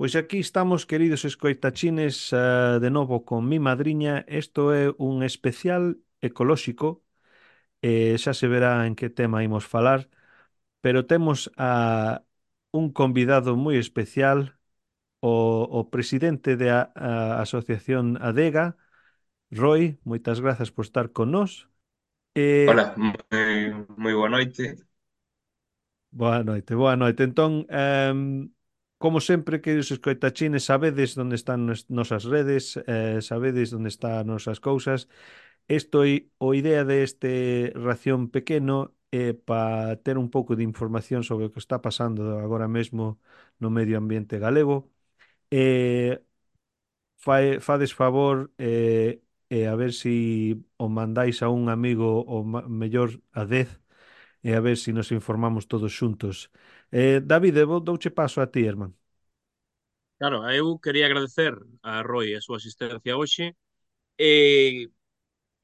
Pois aquí estamos, queridos escoitachines, eh, de novo con mi madriña. Isto é un especial ecolóxico, Eh, xa se verá en que tema imos falar, pero temos a un convidado moi especial, o, o presidente da Asociación ADEGA, Roy, moitas grazas por estar con nós. Eh... Hola, moi, moi boa noite. Boa noite, boa noite. Entón, eh, Como sempre, queridos escoitachines, sabedes onde están nos, nosas redes, eh, sabedes onde están nosas cousas. Isto é o idea deste ración pequeno eh, para ter un pouco de información sobre o que está pasando agora mesmo no medio ambiente galego. Eh, fa, fades favor eh, eh, a ver se si o mandáis a un amigo ou mellor a 10 e eh, a ver se si nos informamos todos xuntos. Eh, David, vou douche paso a ti, irmán. Claro, eu quería agradecer a Roy a súa asistencia hoxe e,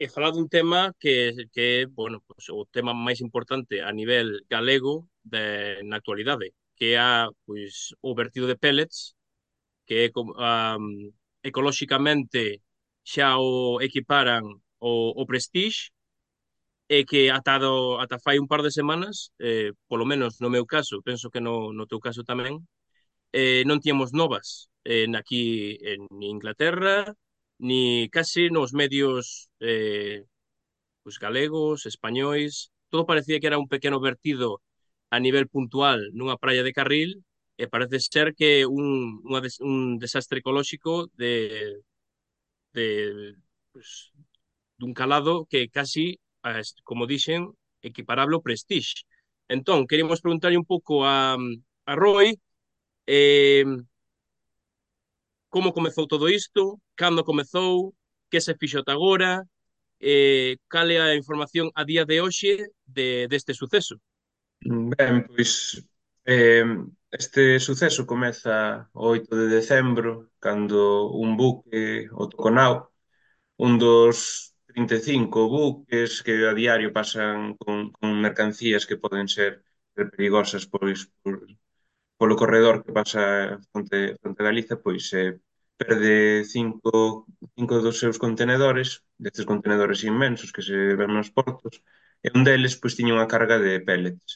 e falar dun tema que, que bueno, pues, o tema máis importante a nivel galego de, na actualidade, que é a, pues, o vertido de pellets, que é um, ecolóxicamente xa o equiparan o, o Prestige é que ata, do, ata fai un par de semanas, eh, polo menos no meu caso, penso que no, no teu caso tamén, eh, non tiemos novas eh, aquí en Inglaterra, ni case nos medios eh, pues, galegos, españois, todo parecía que era un pequeno vertido a nivel puntual nunha praia de Carril, e parece ser que un, unha des, un desastre ecolóxico de, de pues, dun calado que casi como dixen, equiparable ao Prestige. Entón, queremos preguntarlle un pouco a, a Roy eh, como comezou todo isto, cando comezou, que se fixo ata agora, eh, cal é a información a día de hoxe de, deste suceso? Ben, pois eh, este suceso comeza o 8 de decembro, cando un buque, o Toconau, un dos 35 buques que a diario pasan con, con mercancías que poden ser perigosas pois por, polo corredor que pasa fronte, fronte a Galiza, pois eh, perde cinco, cinco dos seus contenedores, destes contenedores inmensos que se ven nos portos, e un deles pois tiña unha carga de pellets.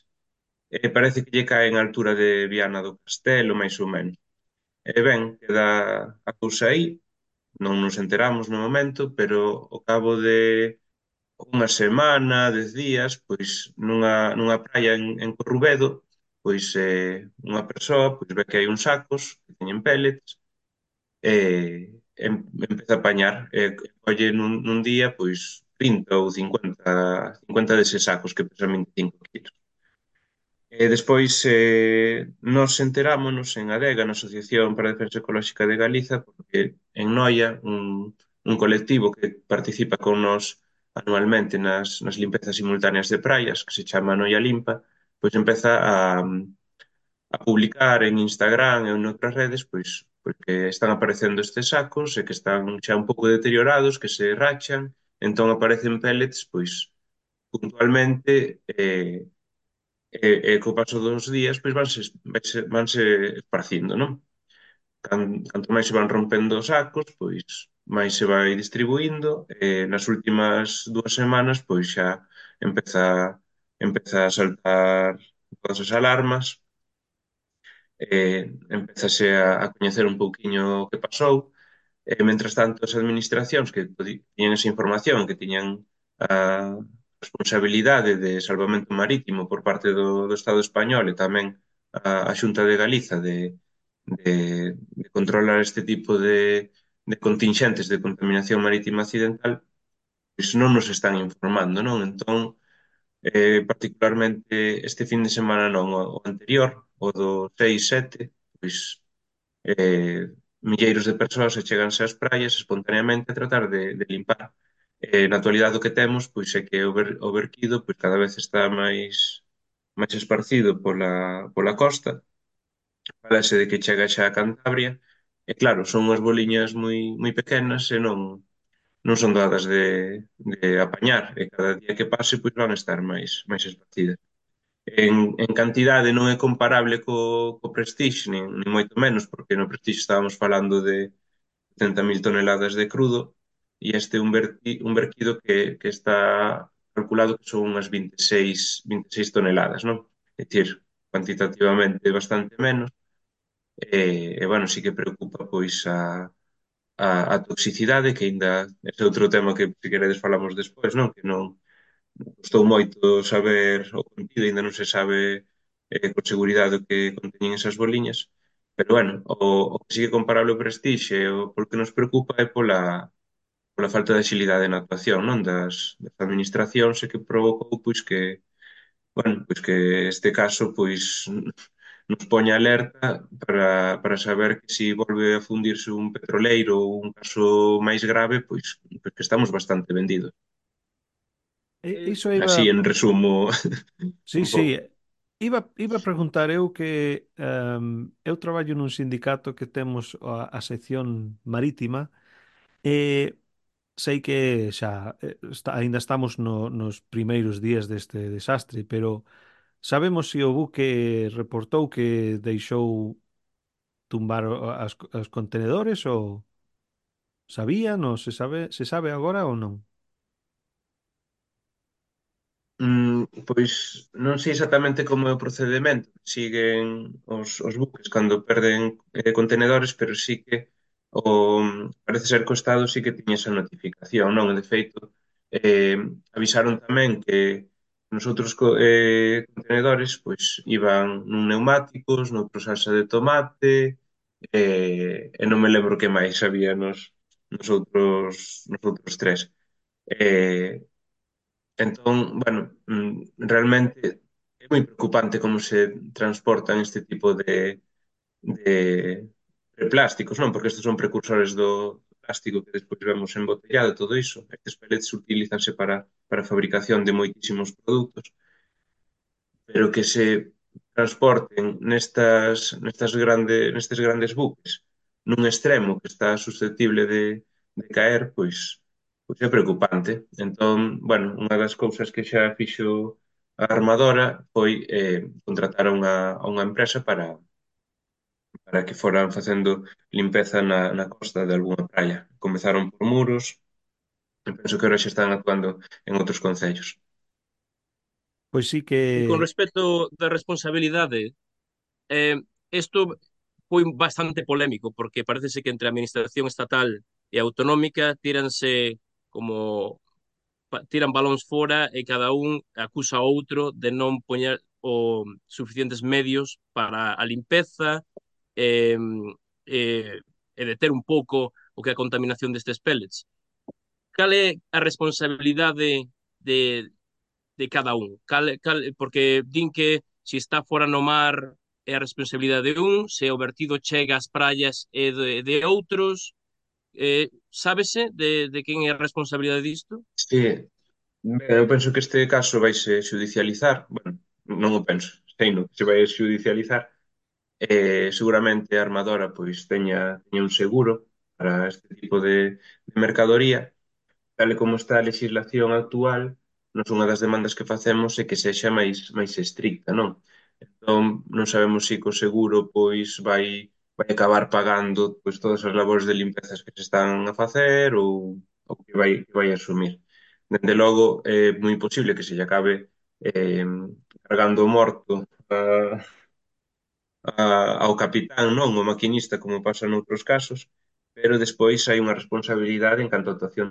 E parece que lle cae en altura de Viana do Castelo, máis ou menos. E ben, queda a cousa aí, non nos enteramos no momento, pero ao cabo de unha semana, dez días, pois nunha, nunha praia en, en Corrubedo, pois eh, unha persoa pois ve que hai uns sacos que teñen pellets, e eh, em, empeza a apañar, e eh, colle nun, nun día pois 30 ou 50, 50 deses sacos que pesan 25 kilos. E despois eh, nos enterámonos en ADEGA, na Asociación para a Defensa Ecolóxica de Galiza, porque en Noia, un, un colectivo que participa con nos anualmente nas, nas limpezas simultáneas de praias, que se chama Noia Limpa, pois empeza a, a publicar en Instagram e en outras redes pois, porque están aparecendo estes sacos e que están xa un pouco deteriorados, que se rachan, entón aparecen pellets pois puntualmente eh, e, e co paso dos días pois vanse, vanse, vanse esparcindo, non? Canto máis se van rompendo os sacos, pois máis se vai distribuindo. E nas últimas dúas semanas, pois xa empeza, empeza a saltar todas as alarmas, eh, empezase a, a coñecer un pouquiño o que pasou, e mentras tanto as administracións que tiñan esa información, que tiñan a, responsabilidade de salvamento marítimo por parte do, do Estado español e tamén a, a Xunta de Galiza de, de, de controlar este tipo de, de contingentes de contaminación marítima accidental, pois non nos están informando, non? Entón, eh, particularmente este fin de semana non, o anterior, o do 6-7, pois eh, milleiros de persoas se cheganse ás praias espontaneamente a tratar de, de limpar E na actualidade o que temos pois é que o, ber, o verquido pois cada vez está máis máis esparcido pola, pola costa. Falase de que chega xa a Cantabria. E claro, son unhas boliñas moi moi pequenas e non non son dadas de, de apañar e cada día que pase pois van estar máis máis esparcidas. En, en cantidade non é comparable co, co Prestige, nin, nin moito menos, porque no Prestige estábamos falando de 70.000 toneladas de crudo, e este é un, verti, un vertido que, que está calculado que son unhas 26, 26 toneladas, non? É dicir, cuantitativamente bastante menos, e, e bueno, sí que preocupa pois a, a, a toxicidade, que ainda é outro tema que se queredes falamos despois, non? Que non custou moito saber o contido, ainda non se sabe eh, con seguridade o que conteñen esas boliñas, pero bueno, o, o que sigue comparable o Prestige, o por que nos preocupa é pola pola falta de xilidade na actuación non das, das administracións e que provocou pois que bueno, pois que este caso pois nos poña alerta para, para saber que se si volve a fundirse un petroleiro ou un caso máis grave, pois, pois que estamos bastante vendidos. E, iso iba... Así, en resumo... Sí, sí. Iba, iba a preguntar eu que um, eu traballo nun sindicato que temos a, a sección marítima e sei que xa eh, está, ainda estamos no, nos primeiros días deste desastre, pero sabemos se o buque reportou que deixou tumbar as, as contenedores ou sabían ou se sabe, se sabe agora ou non? Mm, pois non sei exactamente como é o procedimento. Siguen os, os buques cando perden eh, contenedores, pero sí que o, parece ser que o Estado sí que tiña esa notificación, non? De feito, eh, avisaron tamén que nosotros eh, contenedores pois iban nun neumáticos, noutro salsa de tomate, eh, e non me lembro que máis había nos, nos, outros, nos outros tres. Eh, entón, bueno, mm, realmente é moi preocupante como se transportan este tipo de, de, de plásticos, non? Porque estes son precursores do plástico que despois vemos embotellado, todo iso. Estes pellets utilizanse para, para a fabricación de moitísimos produtos. Pero que se transporten nestas, nestas grande, nestes grandes buques nun extremo que está susceptible de, de caer, pois, pois é preocupante. Entón, bueno, unha das cousas que xa fixo a armadora foi eh, contratar a unha, a unha empresa para, para que foran facendo limpeza na, na costa de algunha praia. Comezaron por Muros, e penso que ahora xa están actuando en outros concellos. Pois sí que... E Con respecto da responsabilidade, eh, isto foi bastante polémico, porque parece que entre a administración estatal e autonómica tiranse como tiran balóns fora e cada un acusa a outro de non poñer o suficientes medios para a limpeza e, e, eh, e deter un pouco o que é a contaminación destes pellets. Cal é a responsabilidade de, de cada un? Cal, cal, porque din que se está fora no mar é a responsabilidade de un, se o vertido chega ás praias é de, de outros, eh, sábese de, de quen é a responsabilidade disto? Sí, eh, eu penso que este caso vai se judicializar, bueno, non o penso, sei no, se vai judicializar, eh, seguramente a armadora pois teña, teña un seguro para este tipo de, de mercadoría tal como está a legislación actual non unha das demandas que facemos é que sexa máis máis estricta, non? Entón, non sabemos se co seguro pois vai vai acabar pagando pois todas as labores de limpezas que se están a facer ou, ou que vai que vai asumir. Dende logo é moi posible que se lle acabe eh, cargando morto a, a, ao capitán, non o maquinista, como pasa noutros casos, pero despois hai unha responsabilidade en canto a actuación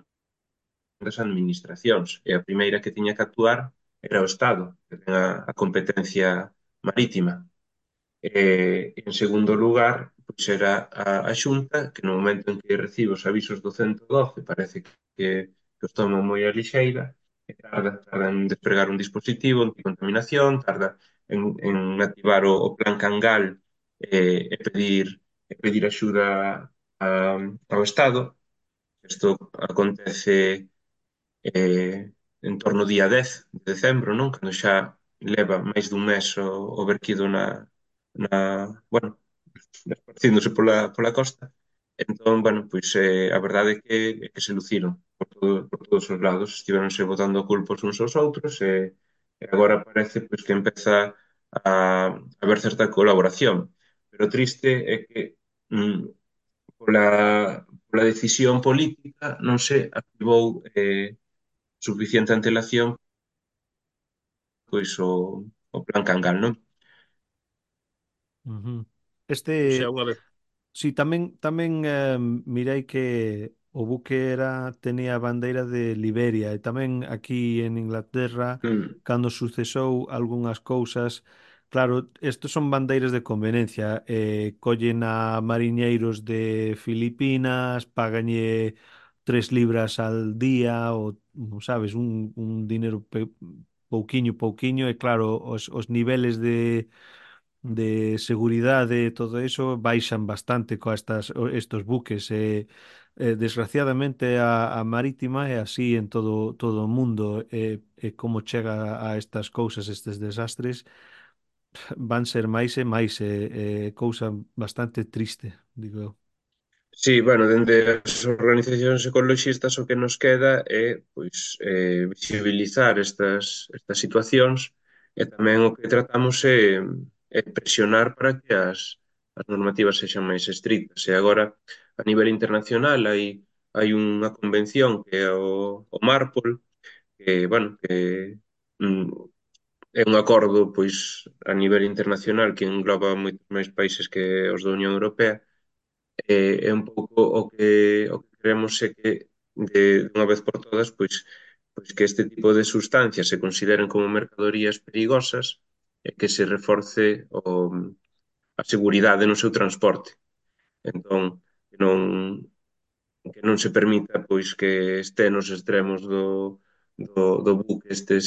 das administracións. E a primeira que tiña que actuar era o Estado, que ten a, a competencia marítima. E, en segundo lugar, pois era a, a Xunta, que no momento en que recibe os avisos do 112, parece que, que os toma moi a lixeira, tarda, tarda en despregar un dispositivo anticontaminación, tarda en, en activar o, o plan Cangal eh, e pedir e pedir axuda a, ao Estado. Isto acontece eh, en torno ao día 10 de decembro, non? Cando xa leva máis dun mes o, o verquido na, na bueno, esparcíndose pola, pola costa. Entón, bueno, pois eh, a verdade é que, é que se luciron por, todo, por todos os lados, estiveronse botando culpos uns aos outros e eh, agora parece pois, que empeza a, a haber certa colaboración. Pero triste é que mm, pola, pola decisión política non se activou eh, suficiente antelación pois o, o plan Cangal, non? Uh. Este... O sea, unha vez. Sí, tamén, tamén eh, mirei que o buque era tenía a bandeira de Liberia e tamén aquí en Inglaterra mm. cando sucesou algunhas cousas Claro, estes son bandeiras de conveniencia eh, collen a mariñeiros de Filipinas paganlle tres libras al día ou, sabes, un, un dinero pe, pouquiño, pouquiño e claro, os, os niveles de de seguridade e todo iso baixan bastante coa estas, estos buques e eh, eh, desgraciadamente a, a marítima é así en todo, todo o mundo e, e como chega a estas cousas, estes desastres van ser máis e máis e, e cousa bastante triste, digo eu. Sí, bueno, dende as organizacións ecologistas o que nos queda é pois, eh, visibilizar estas, estas situacións e tamén o que tratamos é, é presionar para que as, as normativas sexan máis estritas. E agora, a nivel internacional hai hai unha convención que é o, o Marpol, que, bueno, que mm, é un acordo pois a nivel internacional que engloba moitos máis países que os da Unión Europea, eh, e, é un pouco o que, o que queremos é que de, de unha vez por todas pois, pois que este tipo de sustancias se consideren como mercadorías perigosas e que se reforce o, mm, a seguridade no seu transporte. Entón, non que non se permita pois que este nos extremos do, do, do buque estes,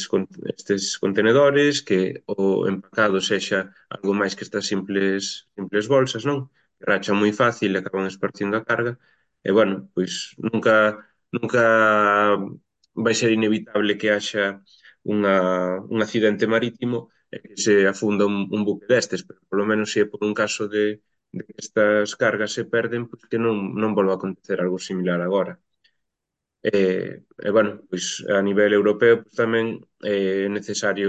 estes contenedores, que o empacado sexa algo máis que estas simples, simples bolsas, non? Que rachan moi fácil e acaban esparcindo a carga. E, bueno, pois nunca, nunca vai ser inevitable que haxa unha, un accidente marítimo e que se afunda un, un buque destes, pero polo menos se é por un caso de, de que estas cargas se perden, pois que non, non volva a acontecer algo similar agora. E, e bueno, pois a nivel europeo pois, tamén eh, é necesario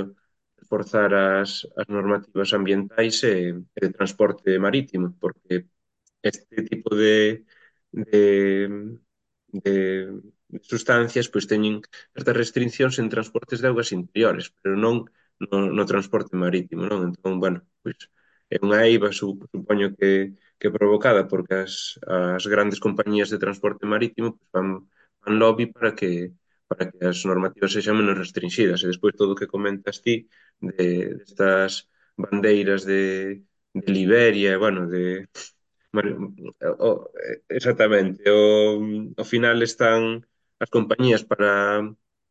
reforzar as, as normativas ambientais e, e de transporte marítimo, porque este tipo de, de, de sustancias pois teñen certas restriccións en transportes de augas interiores, pero non no, no transporte marítimo, non? Entón, bueno, pois é unha eiva, supoño que, que provocada porque as, as grandes compañías de transporte marítimo pues, van, van lobby para que para que as normativas sexan menos restringidas e despois todo o que comentas ti de, destas bandeiras de, de Liberia e bueno, de o, exactamente o, ao final están as compañías para,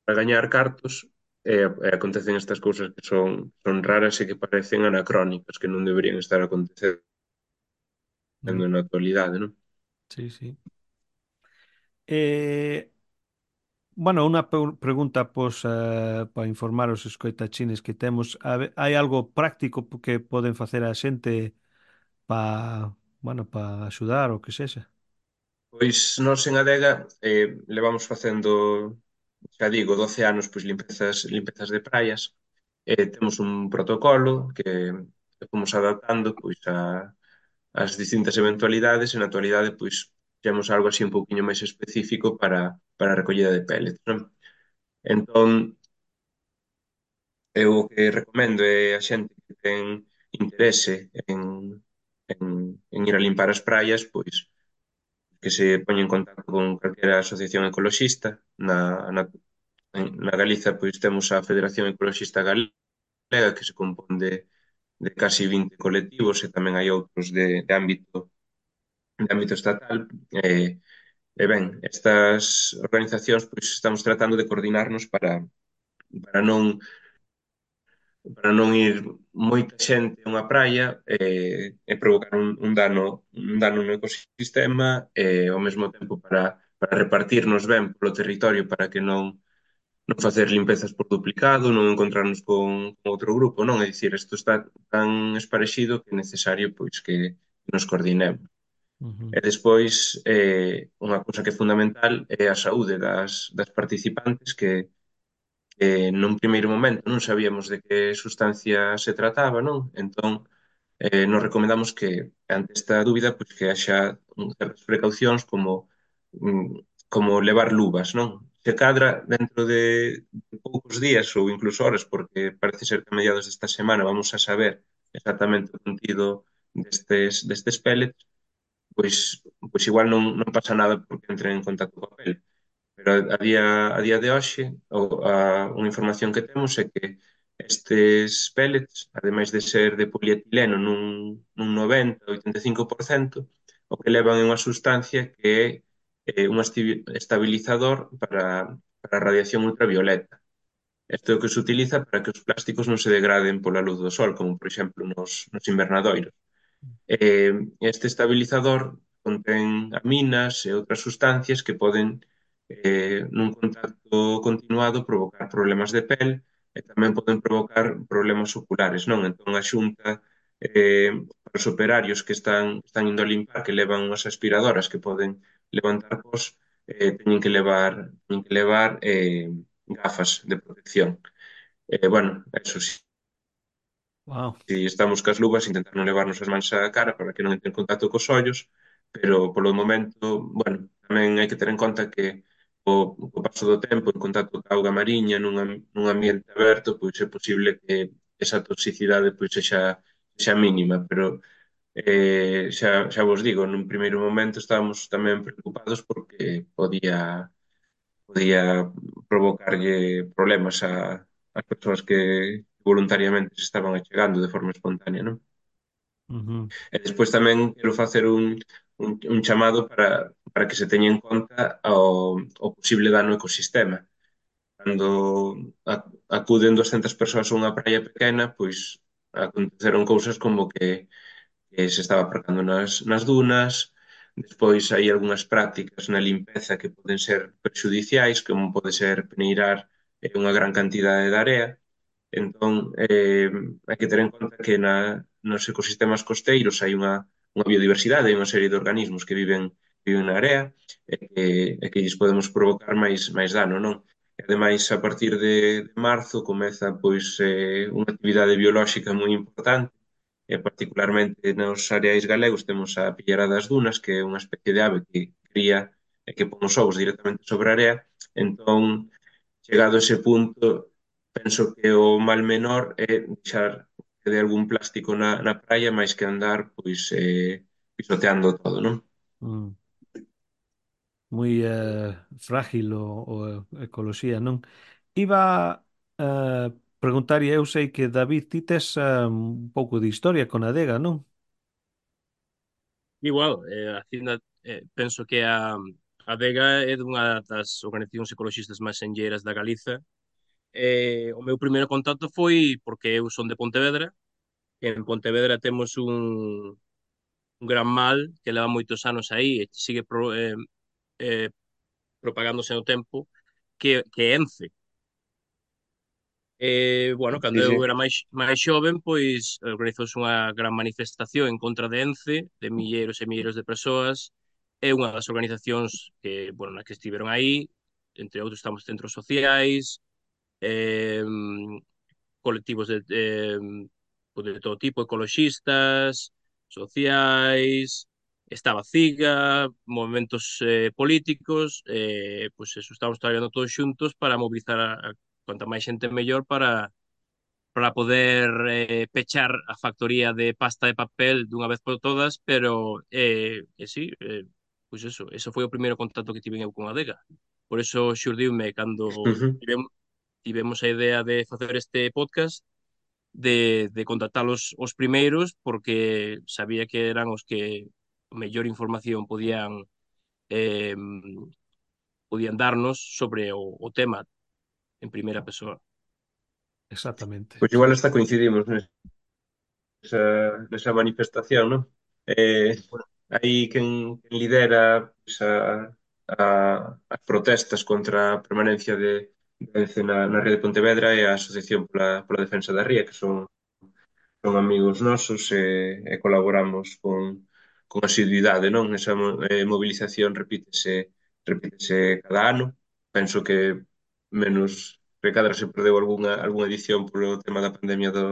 para gañar cartos e, e acontecen estas cousas que son son raras e que parecen anacrónicas, que non deberían estar acontecendo mm. na actualidade, non? Sí, sí. Eh, Bueno, unha pregunta pois, uh, para informar os escoitachines que temos. Hai algo práctico que poden facer a xente para bueno, para axudar ou que sexa? Pois nós en Adega eh, levamos facendo xa digo, 12 anos pois limpezas limpezas de praias. Eh, temos un protocolo que fomos adaptando pois a as distintas eventualidades e na actualidade pois temos algo así un pouquiño máis específico para para a recollida de pellets, non? Entón eu o que recomendo é a xente que ten interese en en, en ir a limpar as praias, pois que se poña en contacto con calquera asociación ecoloxista. Na, na, na Galiza pois temos a Federación Ecoloxista Galega que se compón de, de casi 20 colectivos e tamén hai outros de, de ámbito de ámbito estatal. Eh, e ben, estas organizacións pois estamos tratando de coordinarnos para para non para non ir moita xente a unha praia e, e provocar un, un dano un dano no ecosistema e ao mesmo tempo para, para repartirnos ben polo territorio para que non non facer limpezas por duplicado, non encontrarnos con, con outro grupo, non? É dicir, isto está tan esparexido que é necesario pois que nos coordinemos. E despois, eh, unha cousa que é fundamental é a saúde das, das participantes que, que nun primeiro momento non sabíamos de que sustancia se trataba, non? Entón, eh, nos recomendamos que, ante esta dúbida, pois que haxa certas precaucións como mm, como levar luvas, non? Se cadra dentro de, de poucos días ou incluso horas, porque parece ser que a mediados desta semana vamos a saber exactamente o contido destes, destes pellets, pois, pois igual non, non pasa nada porque entren en contacto co papel. Pero a día, a día de hoxe, a, a, unha información que temos é que estes pellets, ademais de ser de polietileno nun, nun 90, 85%, o que levan é unha sustancia que é eh, un estabilizador para, para a radiación ultravioleta. Isto é o que se utiliza para que os plásticos non se degraden pola luz do sol, como por exemplo nos, nos invernadoiros. Eh, este estabilizador contén aminas e outras sustancias que poden eh, nun contacto continuado provocar problemas de pel e tamén poden provocar problemas oculares, non? Entón a xunta eh, para os operarios que están, están indo a limpar, que levan unhas aspiradoras que poden levantar pos, eh, teñen que levar, teñen que levar eh, gafas de protección. Eh, bueno, eso sí. Wow. Si estamos cas luvas, intentar non levarnos as mans á cara para que non entren en contacto cos ollos, pero polo momento, bueno, tamén hai que ter en conta que co, co paso do tempo en contacto ca auga mariña nunha, nun ambiente aberto, pois é posible que esa toxicidade pois sexa, sexa mínima, pero eh, xa, xa vos digo, nun primeiro momento estábamos tamén preocupados porque podía podía provocarlle problemas a, as persoas que voluntariamente se estaban achegando de forma espontánea, non? Uh -huh. E despois tamén quero facer un, un, un chamado para para que se teña en conta o, o posible dano ecosistema. Cando acuden 200 persoas a unha praia pequena, pois aconteceron cousas como que, que se estaba aparcando nas, nas dunas, despois hai algunhas prácticas na limpeza que poden ser perxudiciais, como pode ser peneirar eh, unha gran cantidade de area, Entón, eh, hai que ter en conta que na, nos ecosistemas costeiros hai unha, unha biodiversidade, unha serie de organismos que viven na area e que, e que lles podemos provocar máis, máis dano, non? E ademais, a partir de, de marzo comeza pois eh, unha actividade biolóxica moi importante e particularmente nos areais galegos temos a pillera das dunas, que é unha especie de ave que cría e que pon os ovos directamente sobre a area, entón, chegado a ese punto, penso que o mal menor é deixar de algún plástico na, na praia máis que andar pois eh, pisoteando todo, non? Mm moi eh, frágil o, o eh, ecoloxía, non? Iba eh, preguntar, e eu sei que, David, ti tes eh, un pouco de historia con Adega, non? Igual, eh, a Hacienda, eh, penso que a, a Adega é dunha das organizacións ecologistas máis senlleiras da Galiza. Eh, o meu primeiro contacto foi porque eu son de Pontevedra, en Pontevedra temos un, un gran mal que leva moitos anos aí e sigue pro, eh, eh, propagándose no tempo que, que Ence. Eh, bueno, cando sí, sí. eu era máis, máis xoven, pois organizouse unha gran manifestación en contra de Ence, de milleiros e milleiros de persoas, é unha das organizacións que, bueno, nas que estiveron aí, entre outros estamos centros sociais, eh, colectivos de, eh, de todo tipo, ecologistas, sociais, estaba CIGA, movimentos eh, políticos, eh, pois pues eso, estamos traballando todos xuntos para mobilizar a, a cuanta máis xente mellor para para poder eh, pechar a factoría de pasta de papel dunha vez por todas, pero eh, eh sí, eh, pois pues eso, eso foi o primeiro contacto que tiven eu con a Adega. Por eso xurdiume cando uh -huh. tivemos, tivemos a idea de facer este podcast de, de contactalos os primeiros porque sabía que eran os que mellor información podían eh, podían darnos sobre o, o tema en primeira persoa. Exactamente. Pois pues igual hasta coincidimos nesa, nesa manifestación, non? Eh, aí quen, quen lidera pues, a, a, as protestas contra a permanencia de, de na, na Ría de Pontevedra e a Asociación pola, pola Defensa da Ría, que son son amigos nosos e, e colaboramos con, con asiduidade, non? Esa eh, mobilización repítese, repítese cada ano. Penso que menos recadra se perdeu algunha, algunha edición polo tema da pandemia do,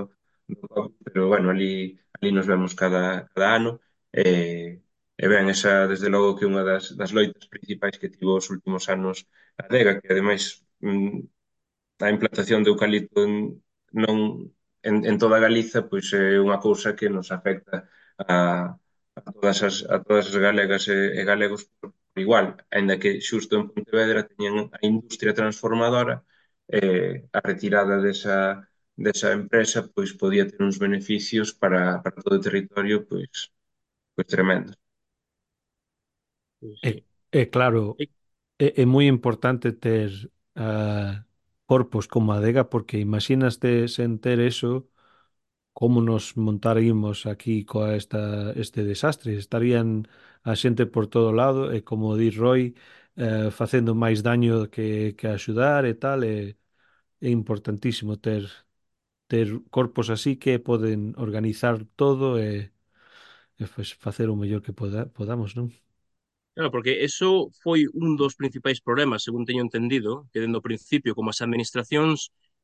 do COVID, pero bueno, ali, ali nos vemos cada, cada ano. Eh, E ben, esa desde logo que unha das, das loitas principais que tivo os últimos anos a adega, que ademais mm, a implantación de eucalipto en, non, en, en toda Galiza pois é unha cousa que nos afecta a, a todas as, a todas as galegas e, e galegos por igual, aínda que xusto en Pontevedra teñen a industria transformadora eh, a retirada desa, desa empresa pois podía ter uns beneficios para, para todo o territorio pois, pois tremendos. É, é claro, é, é moi importante ter uh, corpos como a adega porque imaginaste sen ter eso como nos montaríamos aquí coa esta, este desastre. Estarían a xente por todo lado e, como di Roy, eh, facendo máis daño que, que axudar e tal. E, é importantísimo ter, ter corpos así que poden organizar todo e, e pues, facer o mellor que poda, podamos, non? Claro, porque eso foi un dos principais problemas, según teño entendido, que dentro do principio, como as administracións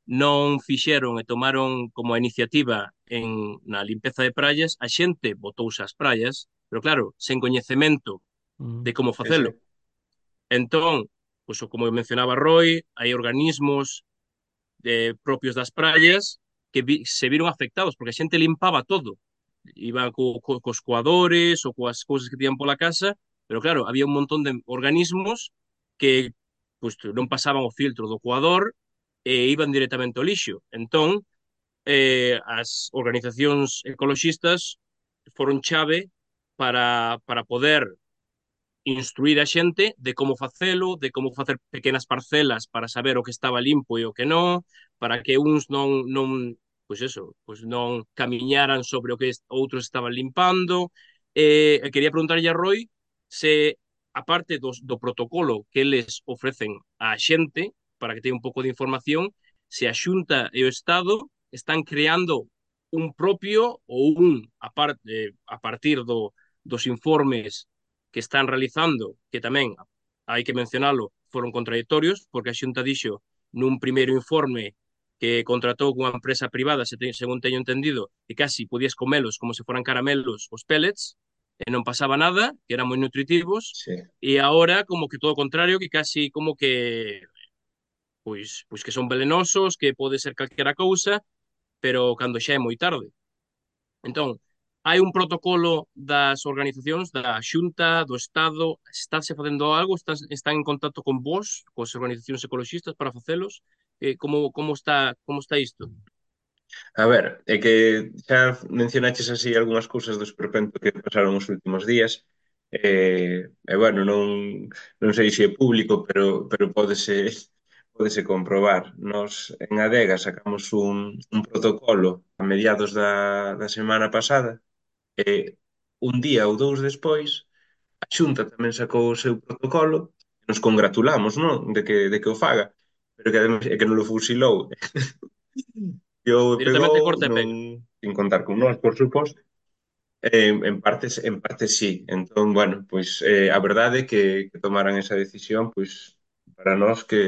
non fixeron e tomaron como a iniciativa en, na limpeza de praias, a xente botouse as praias, pero claro, sen coñecemento mm. de como facelo. Entón, pois, como mencionaba Roy, hai organismos eh, propios das praias que vi, se viron afectados, porque a xente limpaba todo. Iban co, co, cos coadores ou coas cousas que tían pola casa, pero claro, había un montón de organismos que pois, non pasaban o filtro do coador e iban directamente ao lixo. Entón, eh, as organizacións ecoloxistas foron chave para, para poder instruir a xente de como facelo, de como facer pequenas parcelas para saber o que estaba limpo e o que non, para que uns non non pois eso, pois non camiñaran sobre o que outros estaban limpando. Eh, quería preguntarlle a Roy se aparte dos, do protocolo que les ofrecen á xente, para que teña un pouco de información, se a Xunta e o Estado están creando un propio ou un a, par, eh, a partir do, dos informes que están realizando, que tamén hai que mencionalo, foron contradictorios, porque a Xunta dixo nun primeiro informe que contratou cunha empresa privada, se te, según teño entendido, que casi podías comelos como se foran caramelos os pellets, e non pasaba nada, que eran moi nutritivos, sí. e agora como que todo o contrario, que casi como que pois, pois que son velenosos, que pode ser calquera cousa, pero cando xa é moi tarde. Entón, hai un protocolo das organizacións, da Xunta, do Estado, estáse facendo algo, están, están en contacto con vos, coas organizacións ecologistas para facelos, eh, como, como, está, como está isto? A ver, é que xa mencionaches así algunhas cousas do esperpento que pasaron os últimos días, eh, e bueno, non, non sei se é público, pero, pero pódese podese comprobar. Nos en Adega sacamos un, un protocolo a mediados da, da semana pasada e un día ou dous despois a Xunta tamén sacou o seu protocolo. E nos congratulamos non? De, que, de que o faga pero que ademais é que non lo fusilou. E o pegou corte non, sin contar con nós, por suposto. Eh, en partes en partes sí. Entón, bueno, pois eh, a verdade é que, que tomaran esa decisión pois para nós que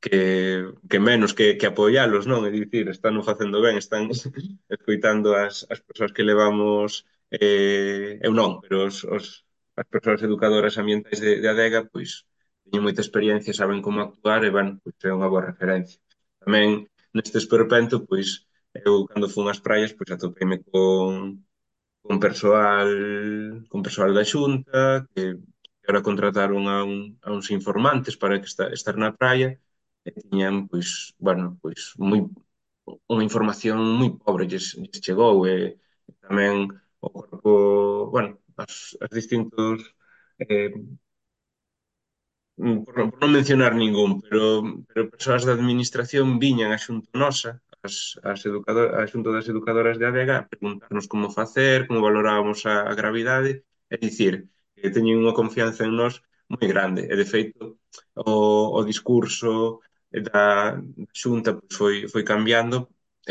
que, que menos que, que apoialos, non? É dicir, están facendo ben, están escoitando as, as persoas que levamos, eh, eu non, pero os, os, as persoas educadoras ambientais de, de ADEGA, pois, teñen moita experiencia, saben como actuar e, ben, pois, é unha boa referencia. Tamén, neste esperpento, pois, eu, cando fun ás praias, pois, atopeime con, con persoal con persoal da xunta que, que agora contrataron a, un, a uns informantes para que esta, estar na praia e tiñan, pois, bueno, pois, moi, unha información moi pobre lles, lles chegou e, tamén o corpo, bueno, as, as distintos eh, mm, por, por non mencionar ningún, pero, pero persoas da administración viñan a xunto nosa, as, as educador, a xunto das educadoras de ADEGA a preguntarnos como facer, como valorábamos a, a gravidade, é dicir, que teñen unha confianza en nós moi grande. E, de feito, o, o discurso da xunta pois, foi, foi cambiando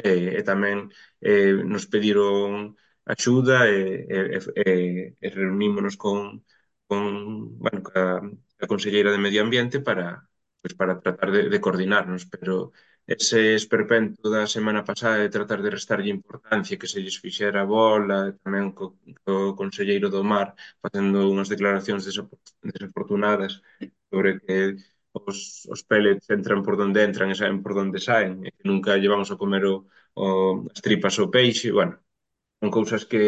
e, e tamén eh, nos pediron axuda e, e, e, e reunímonos con, con bueno, ca, a Conselleira de Medio Ambiente para, pois, para tratar de, de coordinarnos, pero ese esperpento da semana pasada de tratar de restarlle importancia que se lles fixera a bola, tamén co, co Conselleiro do Mar facendo unhas declaracións desafortunadas sobre que os, os pellets entran por donde entran e saen por donde saen, e que nunca llevamos a comer o, o, as tripas ou peixe, bueno, son cousas que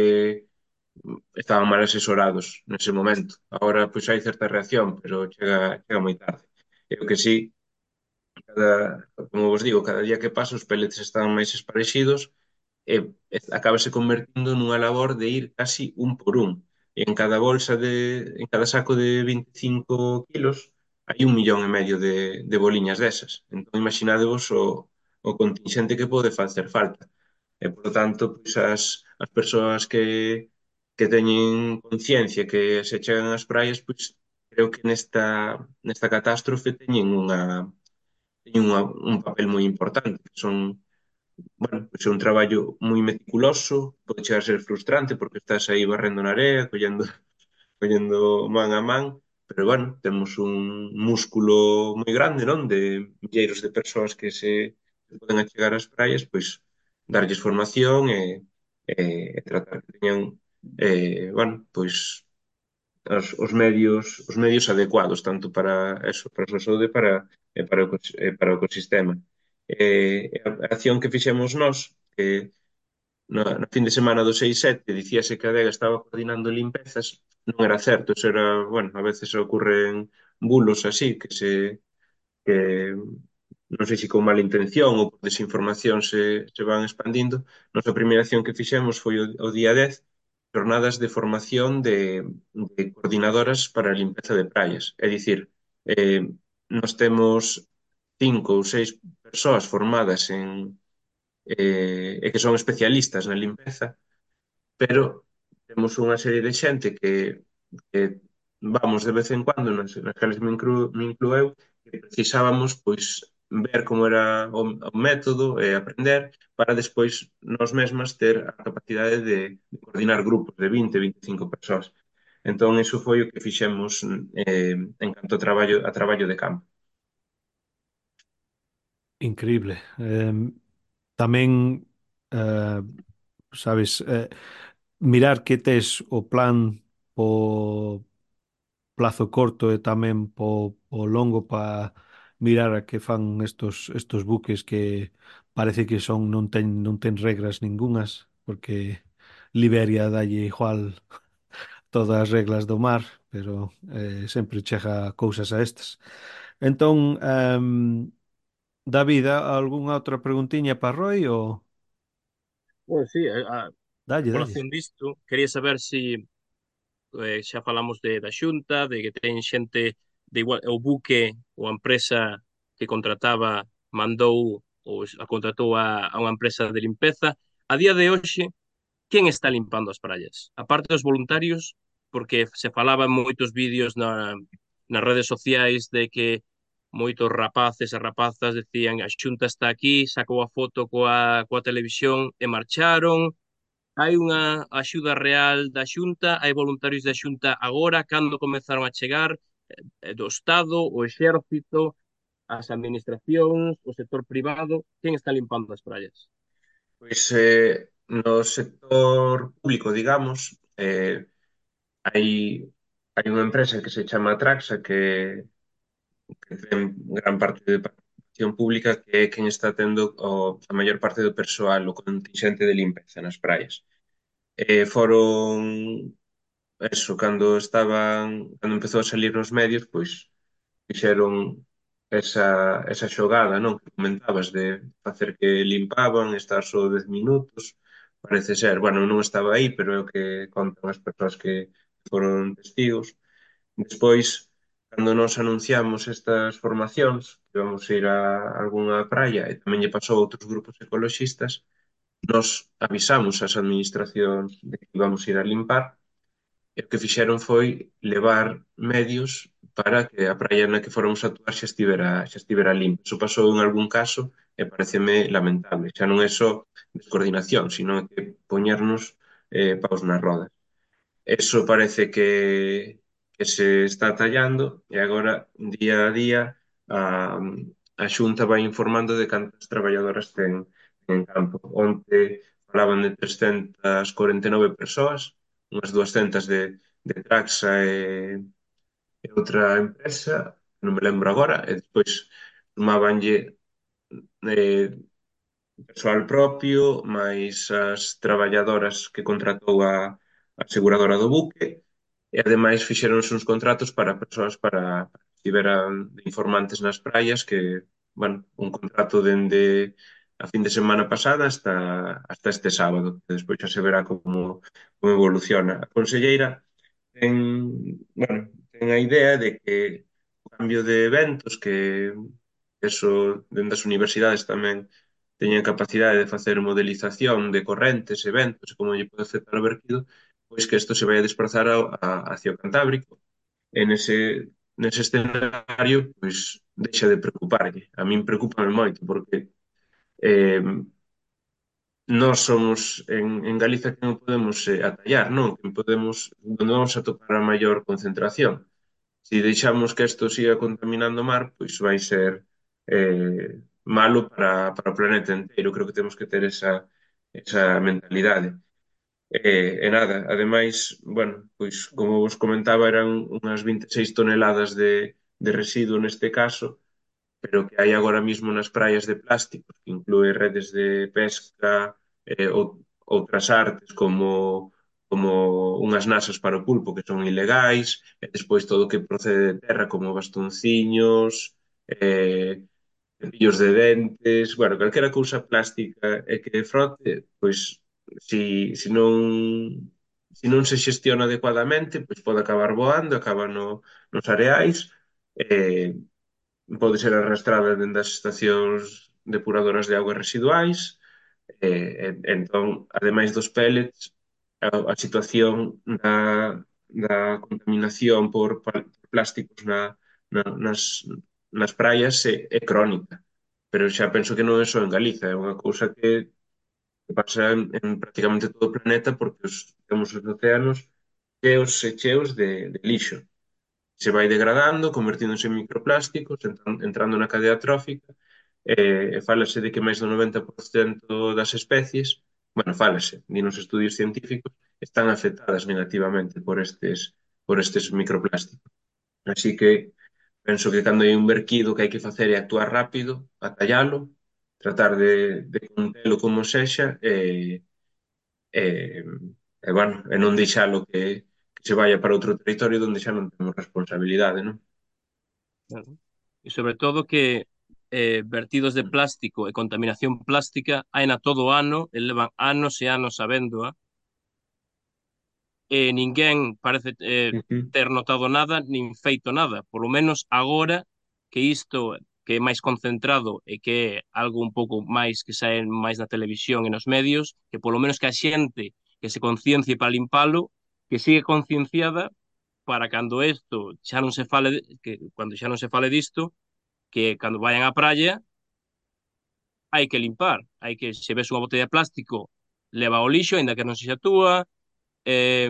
estaban mal asesorados nese momento. Agora, pois, hai certa reacción, pero chega, chega moi tarde. E o que sí, cada, como vos digo, cada día que pasa os pellets están máis esparexidos e, e acabase convertindo nunha labor de ir casi un por un. E en cada bolsa de, en cada saco de 25 kilos, hai un millón e medio de, de boliñas desas. Entón, imaginadevos o, o contingente que pode facer falta. E, por tanto, pois, as, as persoas que, que teñen conciencia que se chegan ás praias, pois, creo que nesta, nesta catástrofe teñen unha, teñen unha, un papel moi importante, que son bueno, pois é un traballo moi meticuloso, pode chegar a ser frustrante porque estás aí barrendo na area, collendo, collendo man a man, pero bueno, temos un músculo moi grande, non? De milleiros de persoas que se poden achegar ás praias, pois darlles formación e, e tratar que teñan eh, bueno, pois os, os medios os medios adecuados tanto para eso, para a súa saúde para e para o, e para o ecosistema. Eh, a acción que fixemos nós eh, na, no fin de semana do 6-7 dicíase que a Adega estaba coordinando limpezas non era certo, eso era, bueno, a veces ocurren bulos así que se que non sei se con mala intención ou por desinformación se, se van expandindo. Nosa primeira acción que fixemos foi o, o día 10, jornadas de formación de, de coordinadoras para a limpeza de praias. É dicir, eh, nos temos cinco ou seis persoas formadas en eh, e que son especialistas na limpeza, pero temos unha serie de xente que, que vamos de vez en cando, nas, nas cales me, inclu, me inclueu, que precisábamos pois ver como era o, o método e aprender para despois nós mesmas ter a capacidade de, de coordinar grupos de 20, 25 persoas. Entón, iso foi o que fixemos eh, en canto a traballo, a traballo de campo. Increíble. Eh, tamén, eh, sabes, eh, mirar que tes o plan po plazo corto e tamén po, po longo para mirar a que fan estos estos buques que parece que son non ten non ten regras ningunhas porque Liberia dalle igual todas as reglas do mar, pero eh, sempre chega cousas a estas. Entón, um, David, algunha outra preguntiña para Roy ou Pois sí, a, Dalle, dalle. Colación disto, quería saber se si, eh, xa falamos de, da xunta, de que ten xente de igual, o buque ou a empresa que contrataba mandou ou a contratou a, a unha empresa de limpeza. A día de hoxe, quen está limpando as praias? A parte dos voluntarios, porque se falaba en moitos vídeos na, nas redes sociais de que moitos rapaces e rapazas decían a xunta está aquí, sacou a foto coa, coa televisión e marcharon, Hai unha axuda real da Xunta, hai voluntarios da Xunta agora, cando comezaron a chegar, eh, eh, do Estado, o Exército, as administracións, o sector privado, quen está limpando as praias? Pois eh, no sector público, digamos, eh, hai, hai unha empresa que se chama Traxa que, que ten gran parte de participación pública que é quen está tendo o, a maior parte do persoal, o contingente de limpeza nas praias eh, foron eso, cando estaban cando empezou a salir nos medios pois fixeron esa, esa xogada non? que comentabas de facer que limpaban estar só 10 minutos parece ser, bueno, non estaba aí pero é o que contan as persoas que foron testigos despois cando nos anunciamos estas formacións que vamos a ir a algunha praia e tamén lle pasou a outros grupos ecoloxistas Nos avisamos ás administracións de que íbamos ir a limpar e o que fixeron foi levar medios para que a praia na que fóramos actuar xa estivera, xa estivera limpa. Iso pasou en algún caso e pareceme lamentable. Xa non é só descoordinación, sino que poñernos eh, paus nas rodas. Eso parece que, que se está tallando e agora, día a día, a, a Xunta vai informando de cantas traballadoras ten, en campo. Onte falaban de 349 persoas, unhas 200 de, de Traxa e, e outra empresa, non me lembro agora, e despois sumabanlle eh, persoal propio, máis as traballadoras que contratou a, a aseguradora do buque, e ademais fixeronse uns contratos para persoas para que estiveran de informantes nas praias que, bueno, un contrato dende de a fin de semana pasada hasta, hasta este sábado, que despois xa se verá como, como evoluciona. A conselleira ten, bueno, ten a idea de que o cambio de eventos que eso dentro das universidades tamén teñen capacidade de facer modelización de correntes, eventos, como lle pode afectar o vertido, pois que isto se vai a desplazar a, a, hacia o Cantábrico. En ese, nese escenario, pois, deixa de preocuparlle. A min preocupa moito, porque eh, nós somos en, en Galiza que non podemos eh, atallar, non? Que podemos, onde vamos a topar a maior concentración. Se deixamos que isto siga contaminando o mar, pois vai ser eh, malo para, para o planeta inteiro. Creo que temos que ter esa, esa mentalidade. E, e nada, ademais, bueno, pois como vos comentaba, eran unhas 26 toneladas de, de residuo neste caso, pero que hai agora mesmo nas praias de plástico, que inclúe redes de pesca eh, ou outras artes como como unhas nasas para o pulpo que son ilegais, e despois todo o que procede de terra como bastonciños, eh, cepillos de dentes, bueno, calquera cousa plástica e que frote, pois si, si non se si non se xestiona adecuadamente, pois pode acabar voando, acaba no, nos areais, eh, pode ser arrastrada dende as estacións depuradoras de augas residuais, eh, entón, ademais dos pellets, a, a situación da, da contaminación por plásticos na, na, nas, nas praias é, é crónica, pero xa penso que non é só en Galiza, é unha cousa que, que pasa en, en prácticamente todo o planeta porque os, temos os océanos cheos e cheos de, de lixo se vai degradando, convertíndose en microplásticos, entrando na cadea trófica, e, e falase de que máis do 90% das especies, bueno, falase, di nos estudios científicos, están afectadas negativamente por estes por estes microplásticos. Así que penso que cando hai un verquido que hai que facer é actuar rápido, atallalo, tratar de, de contelo como sexa e, e, e, bueno, e non deixalo que, se vaya para outro territorio onde xa non temos responsabilidade, non? Claro. E sobre todo que eh, vertidos de mm. plástico e contaminación plástica haina todo o ano, elevan anos e anos sabéndoa, e eh, ninguén parece eh, uh -huh. ter notado nada nin feito nada, polo menos agora que isto que é máis concentrado e que é algo un pouco máis que sae máis na televisión e nos medios, que polo menos que a xente que se conciencie para limpalo que sigue concienciada para cando isto xa non se fale que cando xa non se fale disto que cando vayan á praia hai que limpar, hai que se ves unha botella de plástico leva o lixo, aínda que non sexa túa, eh,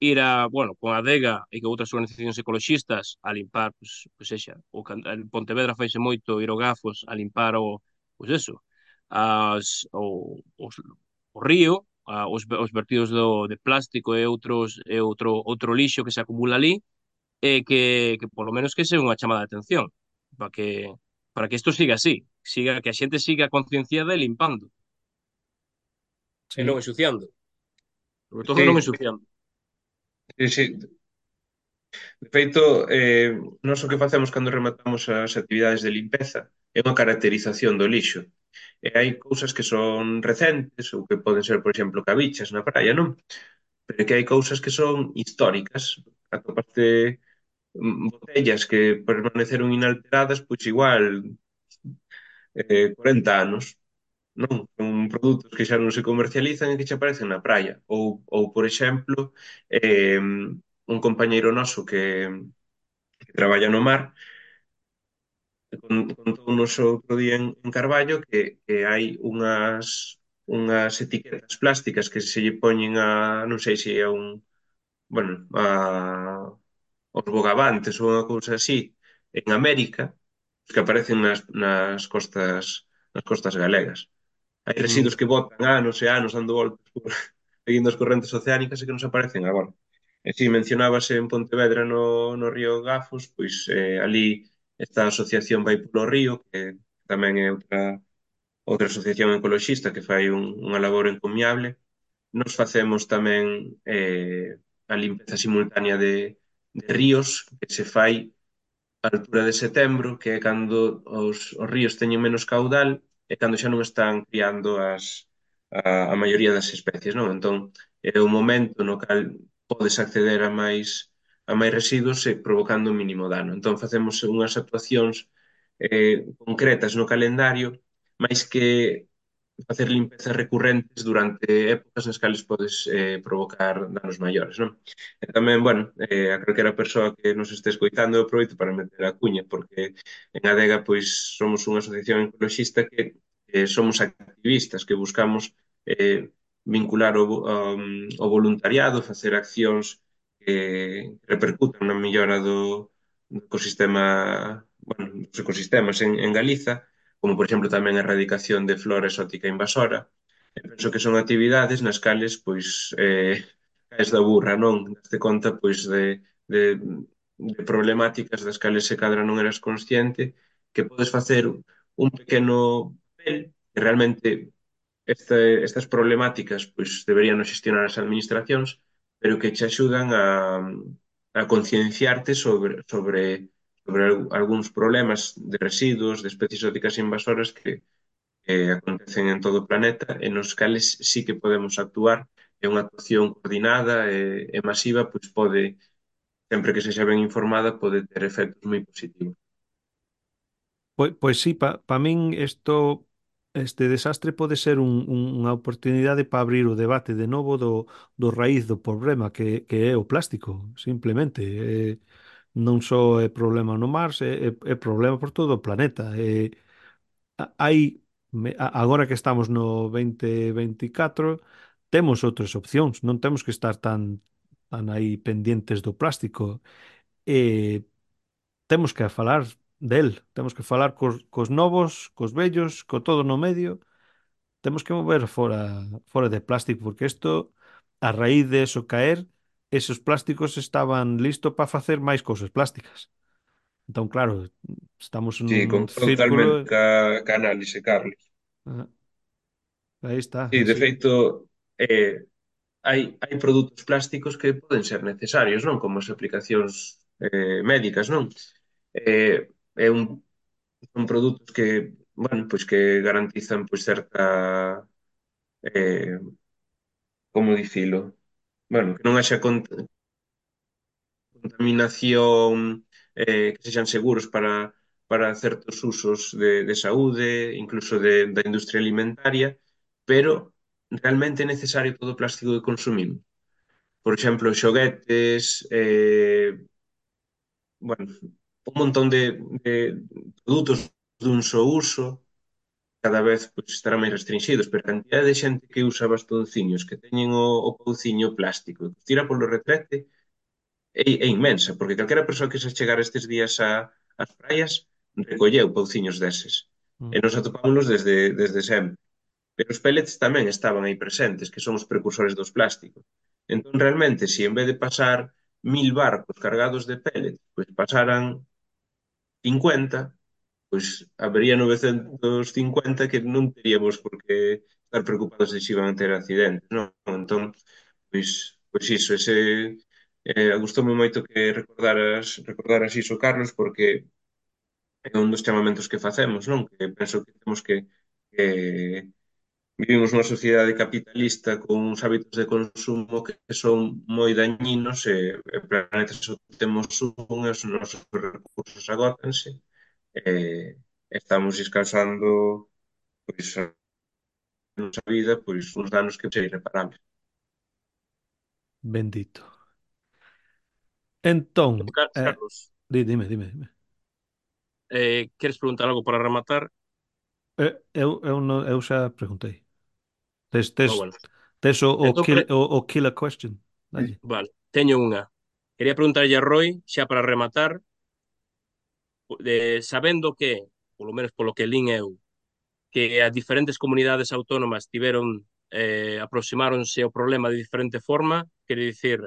ir a, bueno, con a Dega e que outras organizacións ecologistas a limpar, pois, pois esa, o, en Pontevedra faise moito ir o Gafos a limpar o, pois eso, as, o, os, o río, a, os, os vertidos do, de plástico e outros e outro outro lixo que se acumula ali e que, que polo menos que sea unha chamada de atención para que para que isto siga así, siga que a xente siga concienciada e limpando. Sí. E non ensuciando. Sobre todo sí. non ensuciando. Sí, sí. De feito, eh, non so que facemos cando rematamos as actividades de limpeza, é unha caracterización do lixo. E hai cousas que son recentes ou que poden ser, por exemplo, cabichas na praia, non? Pero que hai cousas que son históricas. Atopaste mm, botellas que permaneceron inalteradas, pois igual eh, 40 anos non? Son produtos que xa non se comercializan e que xa aparecen na praia. Ou, ou por exemplo, eh, un compañeiro noso que, que traballa no mar contounos outro día en, en Carballo que, que hai unhas unhas etiquetas plásticas que se lle poñen a, non sei se é un, bueno, a, os bogavantes ou unha cousa así, en América, que aparecen nas, nas costas nas costas galegas. Hai residuos que botan anos e anos dando voltas por, seguindo as correntes oceánicas e que nos aparecen agora. E si mencionábase en Pontevedra no, no río Gafos, pois eh, ali esta asociación Vai polo Río, que tamén é outra, outra asociación ecoloxista que fai un, unha labor encomiable. Nos facemos tamén eh, a limpeza simultánea de, de ríos, que se fai a altura de setembro, que é cando os, os ríos teñen menos caudal e cando xa non están criando as, a, a maioría das especies, non? Entón, é o momento no cal podes acceder a máis a máis residuos e provocando o mínimo dano. Entón facemos unhas actuacións eh, concretas no calendario, máis que facer limpezas recurrentes durante épocas nas cales podes eh, provocar danos maiores, non? E tamén, bueno, eh, a calquera persoa que nos este escoitando eu aproveito para meter a cuña, porque en Adega pois somos unha asociación ecoloxista que eh, somos activistas, que buscamos eh, vincular o, um, o voluntariado, facer accións que repercutan na mellora do, do ecosistema, bueno, dos ecosistemas en, en Galiza, como por exemplo tamén a erradicación de flora exótica invasora. E penso que son actividades nas cales pois eh, caes da burra, non? Daste conta pois de, de, de problemáticas das cales se cadra non eras consciente que podes facer un pequeno papel que realmente este, estas problemáticas pois deberían xestionar as administracións pero que che axudan a, a concienciarte sobre, sobre, sobre algúns problemas de residuos, de especies óticas invasoras que, eh, acontecen en todo o planeta e nos cales sí que podemos actuar e unha actuación coordinada e, e masiva, pois pode, sempre que se xa ben informada, pode ter efectos moi positivos. Pois, pois sí, pa, pa min isto Este desastre pode ser un, un, unha oportunidade para abrir o debate de novo do, do raíz do problema que, que é o plástico, simplemente. É, non só é problema no mar, é, é, é problema por todo o planeta. É, hai, agora que estamos no 2024, temos outras opcións, non temos que estar tan, tan aí pendentes do plástico. E temos que falar del, temos que falar cos, cos novos, cos vellos, co todo no medio, temos que mover fora fora de plástico, porque isto, a raíz de eso caer, esos plásticos estaban listos para facer máis cousas plásticas. Entón, claro, estamos nun sí, círculo... totalmente ca, ca análise, Carlos. Ah, aí está. Sí, de feito, eh, hai, hai produtos plásticos que poden ser necesarios, non? Como as aplicacións eh, médicas, non? Eh, é un, son produtos que, bueno, pois que garantizan pois certa eh, como dicilo, bueno, que non haxa cont contaminación eh, que sexan seguros para para certos usos de, de saúde, incluso de, da industria alimentaria, pero realmente é necesario todo o plástico que consumimos. Por exemplo, xoguetes, eh, bueno, un montón de, de produtos dun só uso, cada vez pois, pues, estarán máis restringidos, pero a cantidad de xente que usa bastonciños, que teñen o, o pouciño plástico, que tira polo retrete, é, é inmensa, porque calquera persoa que se chegar estes días a, as praias recolleu pouciños deses. Mm. E nos atopámonos desde, desde sempre. Pero os pellets tamén estaban aí presentes, que son os precursores dos plásticos. Entón, realmente, se en vez de pasar mil barcos cargados de pellets, pois pasaran 50, pois habería 950 que non teríamos por que estar preocupados de se iban a ter accidentes, non? Entón, pois, pois iso, ese... Eh, gustoume moito que recordaras, recordaras iso, Carlos, porque é un dos chamamentos que facemos, non? Que penso que temos que, que vivimos unha sociedade capitalista con uns hábitos de consumo que son moi dañinos e, e planeta só temos un e os nosos recursos agótanse e estamos descansando pois, a nosa vida pois uns danos que ser irreparables. Bendito. Entón, Carlos, eh, dime, dime, dime. Eh, queres preguntar algo para rematar? Eh, eu, eu, non, eu xa preguntei. Tes, tes, oh, bueno. tes o, o, kill, pre... o, o killer question. Dalle. Vale, teño unha. Quería preguntarlle a Roy, xa para rematar, de, sabendo que, polo menos polo que lin eu, que as diferentes comunidades autónomas tiveron eh, aproximáronse ao problema de diferente forma, quere dicir,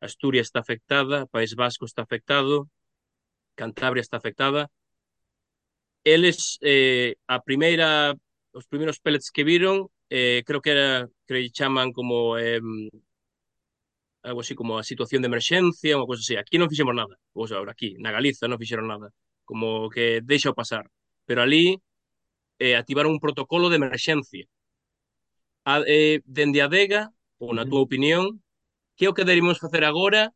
Asturias está afectada, País Vasco está afectado, Cantabria está afectada. Eles, eh, a primeira, os primeiros pellets que viron eh, creo que era que chaman como eh, algo así como a situación de emerxencia, unha cosa así. Aquí non fixemos nada. Ou agora aquí, na Galiza non fixeron nada. Como que deixa pasar. Pero ali eh, activaron un protocolo de emerxencia. A, eh, dende a Dega, ou na túa opinión, que é o que deberíamos facer agora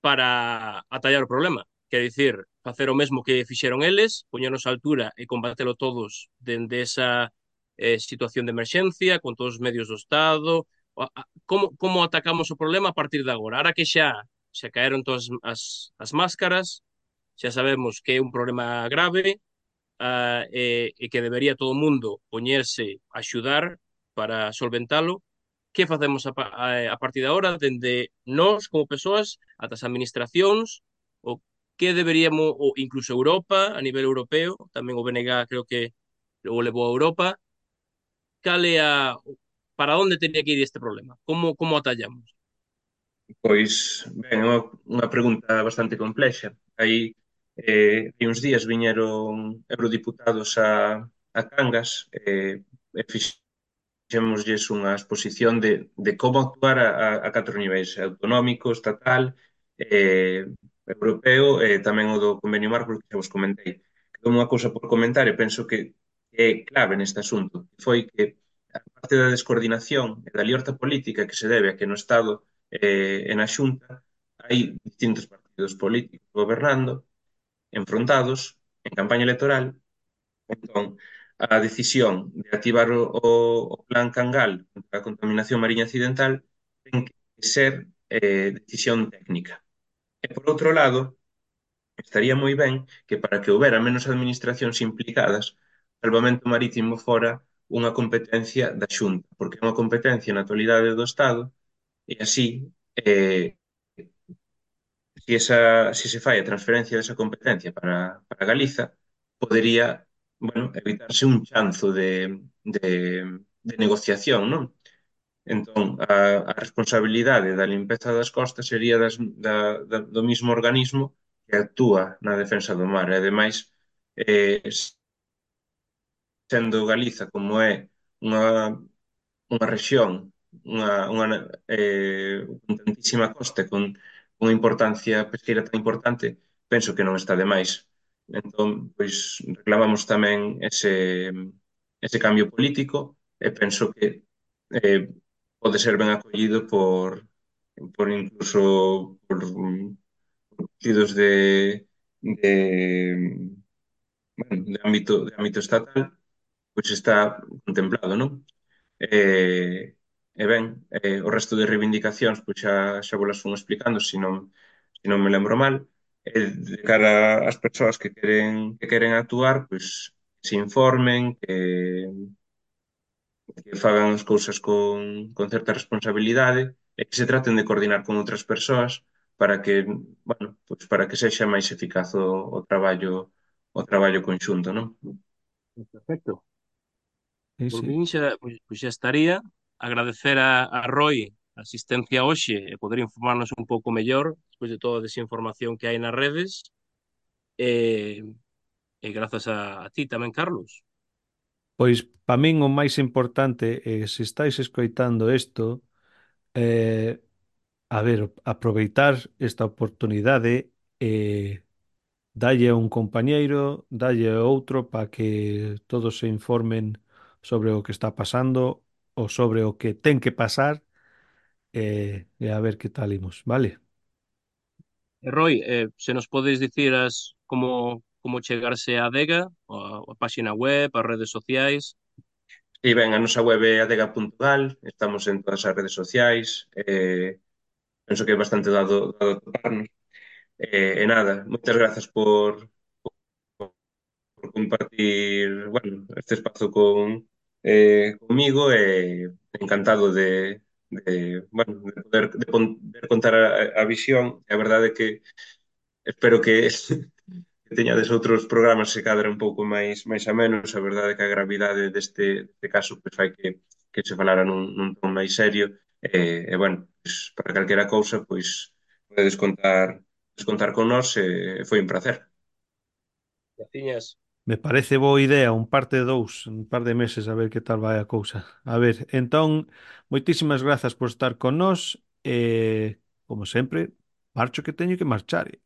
para atallar o problema? Quer dicir, facer o mesmo que fixeron eles, poñernos a altura e combatelo todos dende esa eh, situación de emerxencia, con todos os medios do Estado, como, como atacamos o problema a partir de agora? Ahora que xa xa caeron todas as, as máscaras, xa sabemos que é un problema grave uh, e, e que debería todo o mundo poñerse a axudar para solventalo, que facemos a, a, a partir de agora? Dende nós como persoas ata as administracións o que deberíamos, ou incluso Europa, a nivel europeo, tamén o BNG creo que o levou a Europa, cal é a, para onde teria que ir este problema? Como, como atallamos? Pois, ben, unha, unha pregunta bastante complexa. Aí eh, hai uns días viñeron eurodiputados a, a Cangas eh, e fixémoslles unha exposición de, de como actuar a, a, a catro niveis, autonómico, estatal, eh, europeo e eh, tamén o do convenio marco que vos comentei. Como unha cousa por comentar e penso que é clave neste asunto, que foi que a parte da descoordinación e da liorta política que se debe a que no Estado eh, e na Xunta hai distintos partidos políticos gobernando, enfrontados, en campaña electoral. Entón, a decisión de activar o, o plan Cangal contra a contaminación mariña accidental ten que ser eh, decisión técnica. E por outro lado, estaría moi ben que para que houbera menos administracións implicadas salvamento marítimo fora unha competencia da Xunta, porque é unha competencia na actualidade do Estado, e así, eh, se, esa, se se fai a transferencia desa competencia para, para Galiza, podería bueno, evitarse un chanzo de, de, de negociación, non? Entón, a, a responsabilidade da limpeza das costas sería das, da, da, do mismo organismo que actúa na defensa do mar. E, ademais, eh, tendo Galiza como é unha, unha rexión, unha, unha eh, con tantísima costa, con unha importancia pesqueira tan importante, penso que non está de máis. Entón, pois, reclamamos tamén ese, ese cambio político e penso que eh, pode ser ben acollido por, por incluso por, por partidos de, de, bueno, de ámbito de ámbito estatal pois está contemplado, non? E, eh, e ben, eh, o resto de reivindicacións pois xa, xa volas fun explicando, se non, se non me lembro mal. E de cara ás persoas que queren, que queren actuar, pois se informen, que, que fagan as cousas con, con certa responsabilidade e que se traten de coordinar con outras persoas para que, bueno, pois para que sexa máis eficaz o, o traballo o traballo conxunto, non? Perfecto sí, Por sí. min xa, pois, pois xa estaría. Agradecer a, a Roy a asistencia hoxe e poder informarnos un pouco mellor despois de toda a desinformación que hai nas redes. E, e grazas a, a ti tamén, Carlos. Pois, para min o máis importante é se estáis escoitando isto, eh, a ver, aproveitar esta oportunidade e eh, dalle a un compañeiro, dalle a outro para que todos se informen sobre o que está pasando ou sobre o que ten que pasar e, e a ver que tal imos, vale? Eh, Roy, eh, se nos podes dicir as como como chegarse a Adega, a, a páxina web, as redes sociais. E ben, a nosa web é adega.gal, estamos en todas as redes sociais, eh, penso que é bastante dado, dado toparnos. Eh, e nada, moitas grazas por, por, por compartir bueno, este espazo con, eh, comigo e eh, encantado de, de, bueno, de, poder, de poder contar a, a visión. A verdade é que espero que, que teñades outros programas se cadra un pouco máis máis a menos. A verdade é que a gravidade deste, deste caso pois, fai que, que se falara nun, nun ton máis serio. E, e bueno, pois, para calquera cousa, pois, podedes contar, podedes contar con nós. E, eh, foi un placer. Graciñas. Me parece boa idea, un parte de dous, un par de meses a ver que tal vai a cousa. A ver, entón, moitísimas grazas por estar con nós e, como sempre, marcho que teño que marchar. Eh.